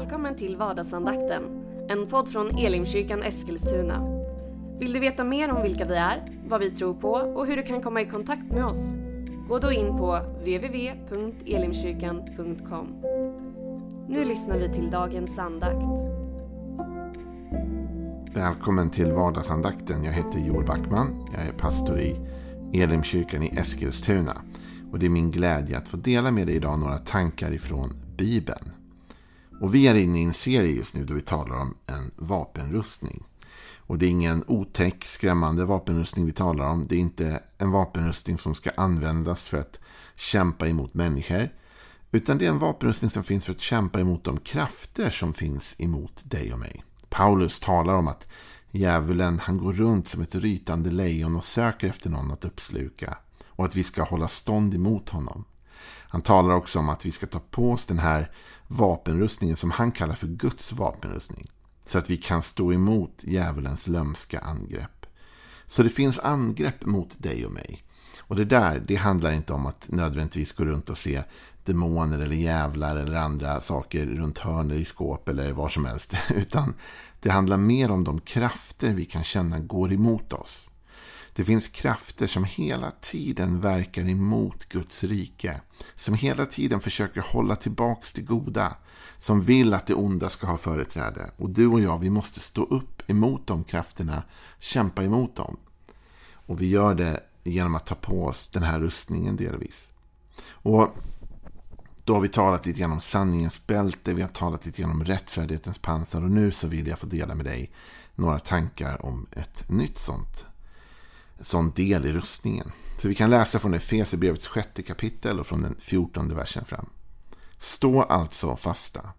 Välkommen till vardagsandakten, en podd från Elimkyrkan Eskilstuna. Vill du veta mer om vilka vi är, vad vi tror på och hur du kan komma i kontakt med oss? Gå då in på www.elimkyrkan.com. Nu lyssnar vi till dagens andakt. Välkommen till vardagsandakten. Jag heter Joel Backman. Jag är pastor i Elimkyrkan i Eskilstuna. Och det är min glädje att få dela med dig idag några tankar ifrån Bibeln. Och vi är inne i en serie just nu då vi talar om en vapenrustning. Och det är ingen otäck, skrämmande vapenrustning vi talar om. Det är inte en vapenrustning som ska användas för att kämpa emot människor. Utan det är en vapenrustning som finns för att kämpa emot de krafter som finns emot dig och mig. Paulus talar om att djävulen han går runt som ett rytande lejon och söker efter någon att uppsluka. Och att vi ska hålla stånd emot honom. Han talar också om att vi ska ta på oss den här vapenrustningen som han kallar för Guds vapenrustning. Så att vi kan stå emot djävulens lömska angrepp. Så det finns angrepp mot dig och mig. Och det där, det handlar inte om att nödvändigtvis gå runt och se demoner eller djävlar eller andra saker runt hörner i skåp eller var som helst. Utan det handlar mer om de krafter vi kan känna går emot oss. Det finns krafter som hela tiden verkar emot Guds rike. Som hela tiden försöker hålla tillbaks det goda. Som vill att det onda ska ha företräde. Och du och jag, vi måste stå upp emot de krafterna. Kämpa emot dem. Och vi gör det genom att ta på oss den här rustningen delvis. Och då har vi talat lite grann om sanningens bälte. Vi har talat lite grann om rättfärdighetens pansar. Och nu så vill jag få dela med dig några tankar om ett nytt sånt sån del i rustningen. Så vi kan läsa från Efesierbrevets sjätte kapitel och från den fjortonde versen fram. Stå alltså fasta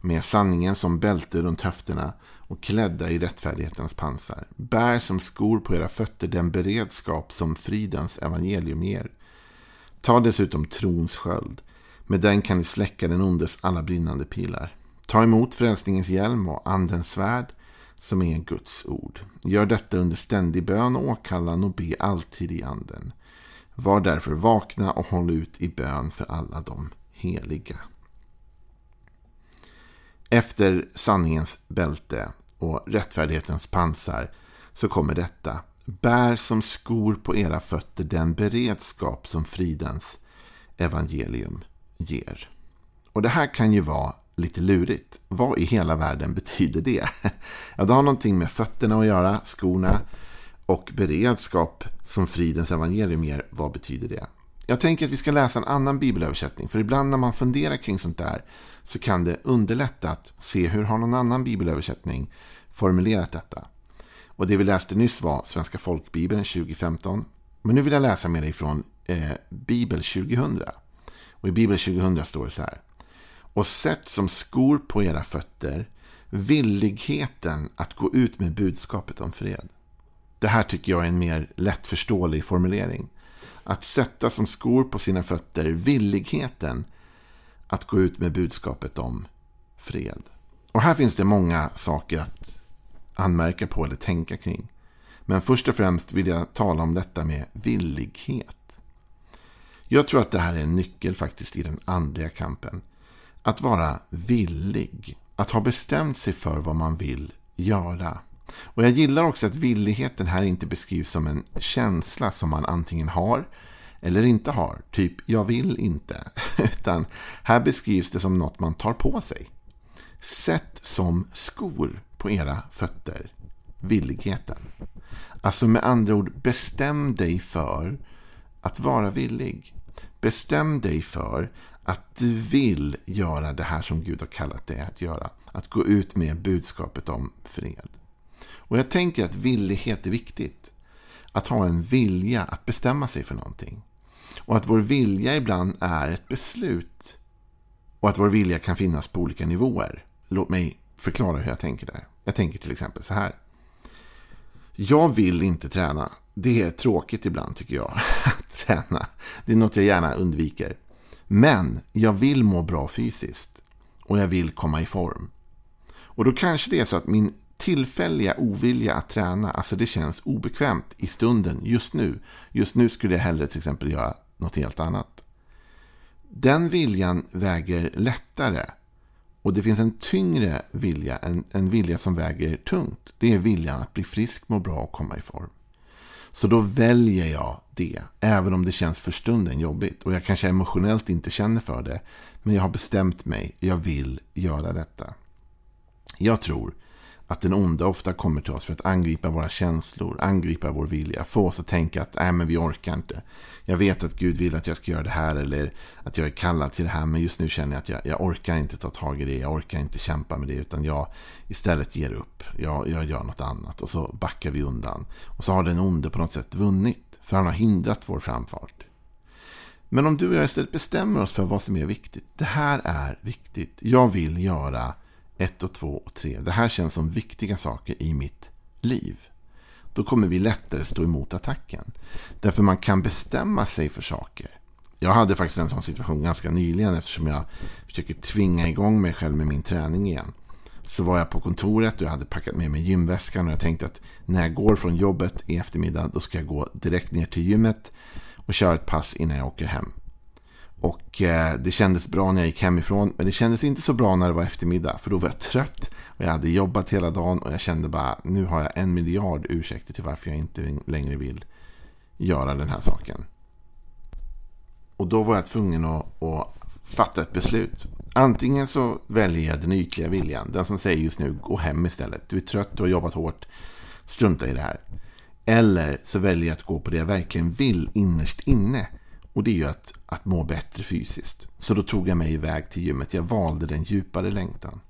med sanningen som bälte runt höfterna och klädda i rättfärdighetens pansar. Bär som skor på era fötter den beredskap som fridens evangelium ger. Ta dessutom trons sköld. Med den kan ni släcka den ondes alla brinnande pilar. Ta emot frälsningens hjälm och andens svärd som är Guds ord. Gör detta under ständig bön och åkallan och be alltid i anden. Var därför vakna och håll ut i bön för alla de heliga. Efter sanningens bälte och rättfärdighetens pansar så kommer detta. Bär som skor på era fötter den beredskap som fridens evangelium ger. Och det här kan ju vara lite lurigt. Vad i hela världen betyder det? Ja, det har någonting med fötterna att göra, skorna och beredskap som fridens evangelium ger. Vad betyder det? Jag tänker att vi ska läsa en annan bibelöversättning. För ibland när man funderar kring sånt där så kan det underlätta att se hur har någon annan bibelöversättning formulerat detta. Och det vi läste nyss var Svenska folkbibeln 2015. Men nu vill jag läsa med dig från eh, Bibel 2000. Och i Bibel 2000 står det så här och sätt som skor på era fötter villigheten att gå ut med budskapet om fred. Det här tycker jag är en mer lättförståelig formulering. Att sätta som skor på sina fötter villigheten att gå ut med budskapet om fred. Och här finns det många saker att anmärka på eller tänka kring. Men först och främst vill jag tala om detta med villighet. Jag tror att det här är en nyckel faktiskt i den andliga kampen. Att vara villig. Att ha bestämt sig för vad man vill göra. Och jag gillar också att villigheten här inte beskrivs som en känsla som man antingen har eller inte har. Typ, jag vill inte. Utan här beskrivs det som något man tar på sig. Sätt som skor på era fötter. Villigheten. Alltså med andra ord, bestäm dig för att vara villig. Bestäm dig för att du vill göra det här som Gud har kallat dig att göra. Att gå ut med budskapet om fred. Och jag tänker att villighet är viktigt. Att ha en vilja att bestämma sig för någonting. Och att vår vilja ibland är ett beslut. Och att vår vilja kan finnas på olika nivåer. Låt mig förklara hur jag tänker där. Jag tänker till exempel så här. Jag vill inte träna. Det är tråkigt ibland tycker jag. Att träna. Det är något jag gärna undviker. Men jag vill må bra fysiskt. Och jag vill komma i form. Och då kanske det är så att min tillfälliga ovilja att träna, alltså det känns obekvämt i stunden just nu. Just nu skulle jag hellre till exempel göra något helt annat. Den viljan väger lättare Och det finns en tyngre vilja, en, en vilja som väger tungt. Det är viljan att bli frisk, må bra och komma i form. Så då väljer jag det, även om det känns för stunden jobbigt. Och jag kanske emotionellt inte känner för det. Men jag har bestämt mig, jag vill göra detta. Jag tror att den onda ofta kommer till oss för att angripa våra känslor, angripa vår vilja, få oss att tänka att Nej, men vi orkar inte. Jag vet att Gud vill att jag ska göra det här eller att jag är kallad till det här men just nu känner jag att jag, jag orkar inte ta tag i det, jag orkar inte kämpa med det utan jag istället ger upp. Jag, jag gör något annat och så backar vi undan. Och så har den onde på något sätt vunnit för han har hindrat vår framfart. Men om du och jag istället bestämmer oss för vad som är viktigt. Det här är viktigt. Jag vill göra 1 och 2 och 3. Det här känns som viktiga saker i mitt liv. Då kommer vi lättare stå emot attacken. Därför man kan bestämma sig för saker. Jag hade faktiskt en sån situation ganska nyligen eftersom jag försöker tvinga igång mig själv med min träning igen. Så var jag på kontoret och jag hade packat med mig gymväskan och jag tänkte att när jag går från jobbet i eftermiddag då ska jag gå direkt ner till gymmet och köra ett pass innan jag åker hem. Och eh, det kändes bra när jag gick hemifrån. Men det kändes inte så bra när det var eftermiddag. För då var jag trött. Och jag hade jobbat hela dagen. Och jag kände bara, nu har jag en miljard ursäkter till varför jag inte längre vill göra den här saken. Och då var jag tvungen att, att fatta ett beslut. Antingen så väljer jag den ytliga viljan. Den som säger just nu, gå hem istället. Du är trött, du har jobbat hårt. Strunta i det här. Eller så väljer jag att gå på det jag verkligen vill innerst inne. Och det är ju att, att må bättre fysiskt. Så då tog jag mig iväg till gymmet. Jag valde den djupare längtan.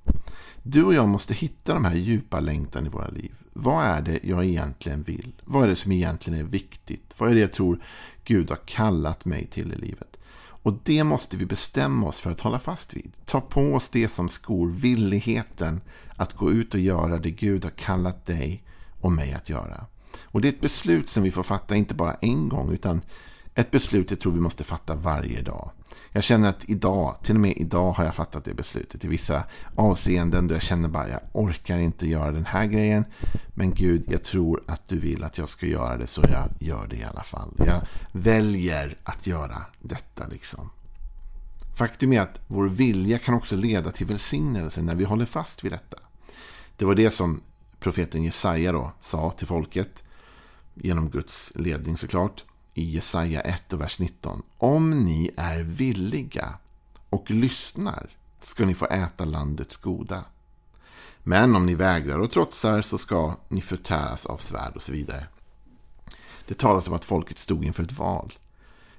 Du och jag måste hitta de här djupa längtan i våra liv. Vad är det jag egentligen vill? Vad är det som egentligen är viktigt? Vad är det jag tror Gud har kallat mig till i livet? Och det måste vi bestämma oss för att hålla fast vid. Ta på oss det som skor, villigheten att gå ut och göra det Gud har kallat dig och mig att göra. Och det är ett beslut som vi får fatta inte bara en gång utan ett beslut jag tror vi måste fatta varje dag. Jag känner att idag, till och med idag har jag fattat det beslutet i vissa avseenden då jag känner bara jag orkar inte göra den här grejen. Men Gud, jag tror att du vill att jag ska göra det så jag gör det i alla fall. Jag väljer att göra detta liksom. Faktum är att vår vilja kan också leda till välsignelse när vi håller fast vid detta. Det var det som profeten Jesaja då sa till folket genom Guds ledning såklart i Jesaja 1 och vers 19. Om ni är villiga och lyssnar ska ni få äta landets goda. Men om ni vägrar och trotsar så ska ni förtäras av svärd och så vidare. Det talas om att folket stod inför ett val.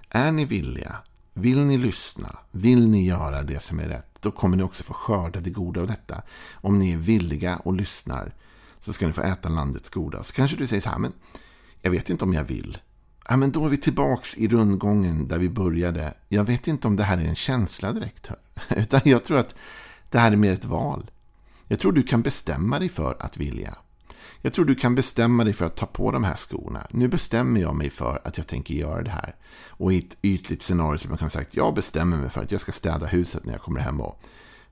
Är ni villiga? Vill ni lyssna? Vill ni göra det som är rätt? Då kommer ni också få skörda det goda av detta. Om ni är villiga och lyssnar så ska ni få äta landets goda. Så kanske du säger så här, men jag vet inte om jag vill ja, men då är vi tillbaks i rundgången där vi började. Jag vet inte om det här är en känsla direkt. Utan jag tror att det här är mer ett val. Jag tror du kan bestämma dig för att vilja. Jag tror du kan bestämma dig för att ta på de här skorna. Nu bestämmer jag mig för att jag tänker göra det här. Och i ett ytligt scenario som man kan säga att jag bestämmer mig för att jag ska städa huset när jag kommer hem. Och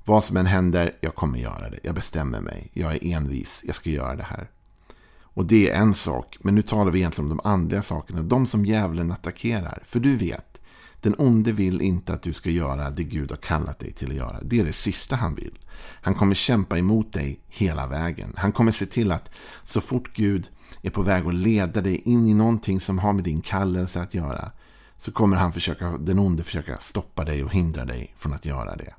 vad som än händer, jag kommer göra det. Jag bestämmer mig. Jag är envis. Jag ska göra det här. Och det är en sak, men nu talar vi egentligen om de andliga sakerna. De som djävulen attackerar. För du vet, den onde vill inte att du ska göra det Gud har kallat dig till att göra. Det är det sista han vill. Han kommer kämpa emot dig hela vägen. Han kommer se till att så fort Gud är på väg att leda dig in i någonting som har med din kallelse att göra så kommer han försöka, den onde försöka stoppa dig och hindra dig från att göra det.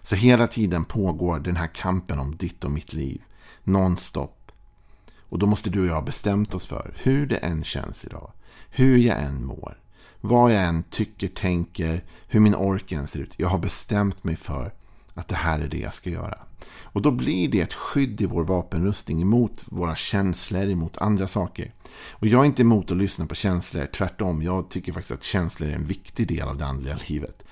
Så hela tiden pågår den här kampen om ditt och mitt liv. Nonstop. Och då måste du och jag ha bestämt oss för hur det än känns idag. Hur jag än mår. Vad jag än tycker, tänker, hur min ork än ser ut. Jag har bestämt mig för att det här är det jag ska göra. Och då blir det ett skydd i vår vapenrustning emot våra känslor, emot andra saker. Och jag är inte emot att lyssna på känslor, tvärtom. Jag tycker faktiskt att känslor är en viktig del av det andliga livet.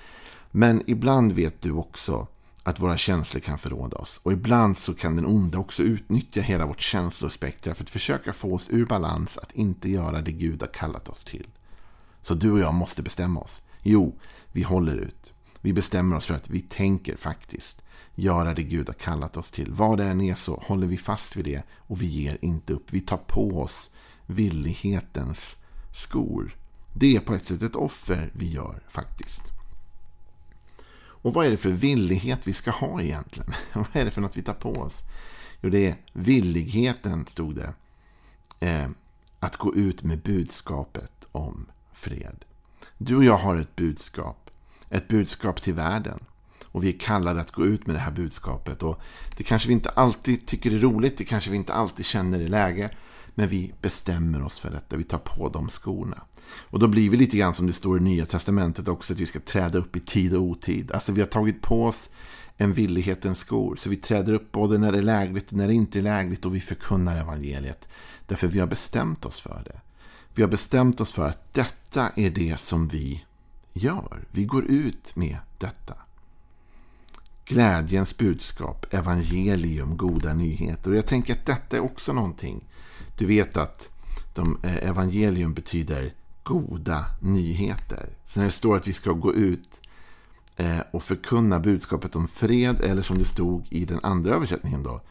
Men ibland vet du också att våra känslor kan förråda oss. Och ibland så kan den onde också utnyttja hela vårt känslospektra för att försöka få oss ur balans att inte göra det Gud har kallat oss till. Så du och jag måste bestämma oss. Jo, vi håller ut. Vi bestämmer oss för att vi tänker faktiskt göra det Gud har kallat oss till. Vad det än är så håller vi fast vid det och vi ger inte upp. Vi tar på oss villighetens skor. Det är på ett sätt ett offer vi gör faktiskt. Och vad är det för villighet vi ska ha egentligen? vad är det för något vi tar på oss? Jo, det är villigheten, stod det, eh, att gå ut med budskapet om fred. Du och jag har ett budskap. Ett budskap till världen. Och vi är kallade att gå ut med det här budskapet. Och det kanske vi inte alltid tycker är roligt. Det kanske vi inte alltid känner i läge. Men vi bestämmer oss för detta. Vi tar på de skorna. Och då blir vi lite grann som det står i Nya Testamentet också. Att vi ska träda upp i tid och otid. Alltså vi har tagit på oss en villighetens skor. Så vi träder upp både när det är lägligt och när det inte är lägligt. Och vi förkunnar evangeliet. Därför vi har bestämt oss för det. Vi har bestämt oss för att detta är det som vi gör. Vi går ut med detta. Glädjens budskap, evangelium, goda nyheter. Och jag tänker att detta är också någonting. Du vet att de, eh, evangelium betyder goda nyheter. Så när det står att vi ska gå ut eh, och förkunna budskapet om fred, eller som det stod i den andra översättningen då,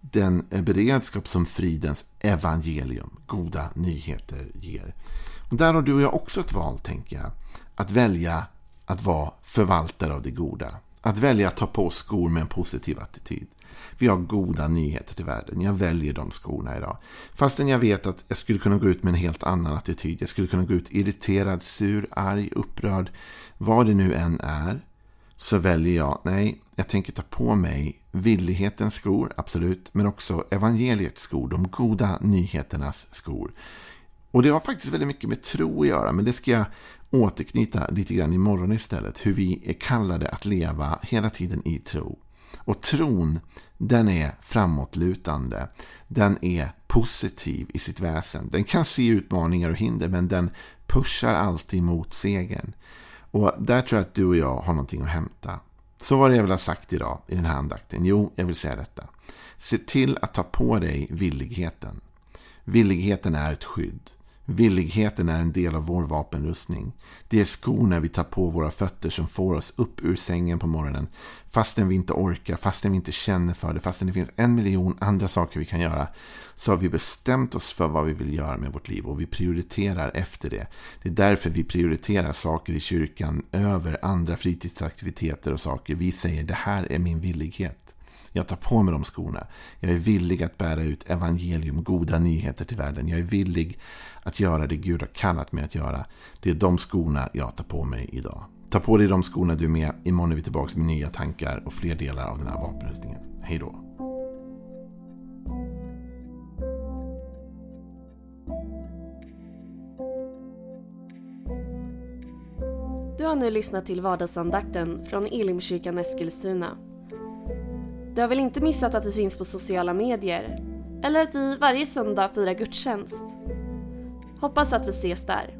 den eh, beredskap som fridens evangelium, goda nyheter, ger. Och där har du och jag också ett val, tänker jag. Att välja att vara förvaltare av det goda. Att välja att ta på skor med en positiv attityd. Vi har goda nyheter till världen. Jag väljer de skorna idag. Fastän jag vet att jag skulle kunna gå ut med en helt annan attityd. Jag skulle kunna gå ut irriterad, sur, arg, upprörd. Vad det nu än är. Så väljer jag, nej, jag tänker ta på mig villighetens skor, absolut. Men också evangeliets skor, de goda nyheternas skor. Och det har faktiskt väldigt mycket med tro att göra. Men det ska jag återknyta lite grann imorgon istället. Hur vi är kallade att leva hela tiden i tro. Och tron, den är framåtlutande. Den är positiv i sitt väsen. Den kan se utmaningar och hinder men den pushar alltid mot segern. Och där tror jag att du och jag har någonting att hämta. Så vad det jag vill ha sagt idag i den här andakten? Jo, jag vill säga detta. Se till att ta på dig villigheten. Villigheten är ett skydd. Villigheten är en del av vår vapenrustning. Det är skorna vi tar på våra fötter som får oss upp ur sängen på morgonen. Fastän vi inte orkar, fastän vi inte känner för det, fastän det finns en miljon andra saker vi kan göra. Så har vi bestämt oss för vad vi vill göra med vårt liv och vi prioriterar efter det. Det är därför vi prioriterar saker i kyrkan över andra fritidsaktiviteter och saker. Vi säger det här är min villighet. Jag tar på mig de skorna. Jag är villig att bära ut evangelium, goda nyheter till världen. Jag är villig att göra det Gud har kallat mig att göra. Det är de skorna jag tar på mig idag. Ta på dig de skorna du är med. Imorgon är vi tillbaka med nya tankar och fler delar av den här vapenrustningen. Hej då! Du har nu lyssnat till vardagsandakten från Elimkyrkan Eskilstuna. Du har väl inte missat att vi finns på sociala medier? Eller att vi varje söndag firar gudstjänst? Hoppas att vi ses där.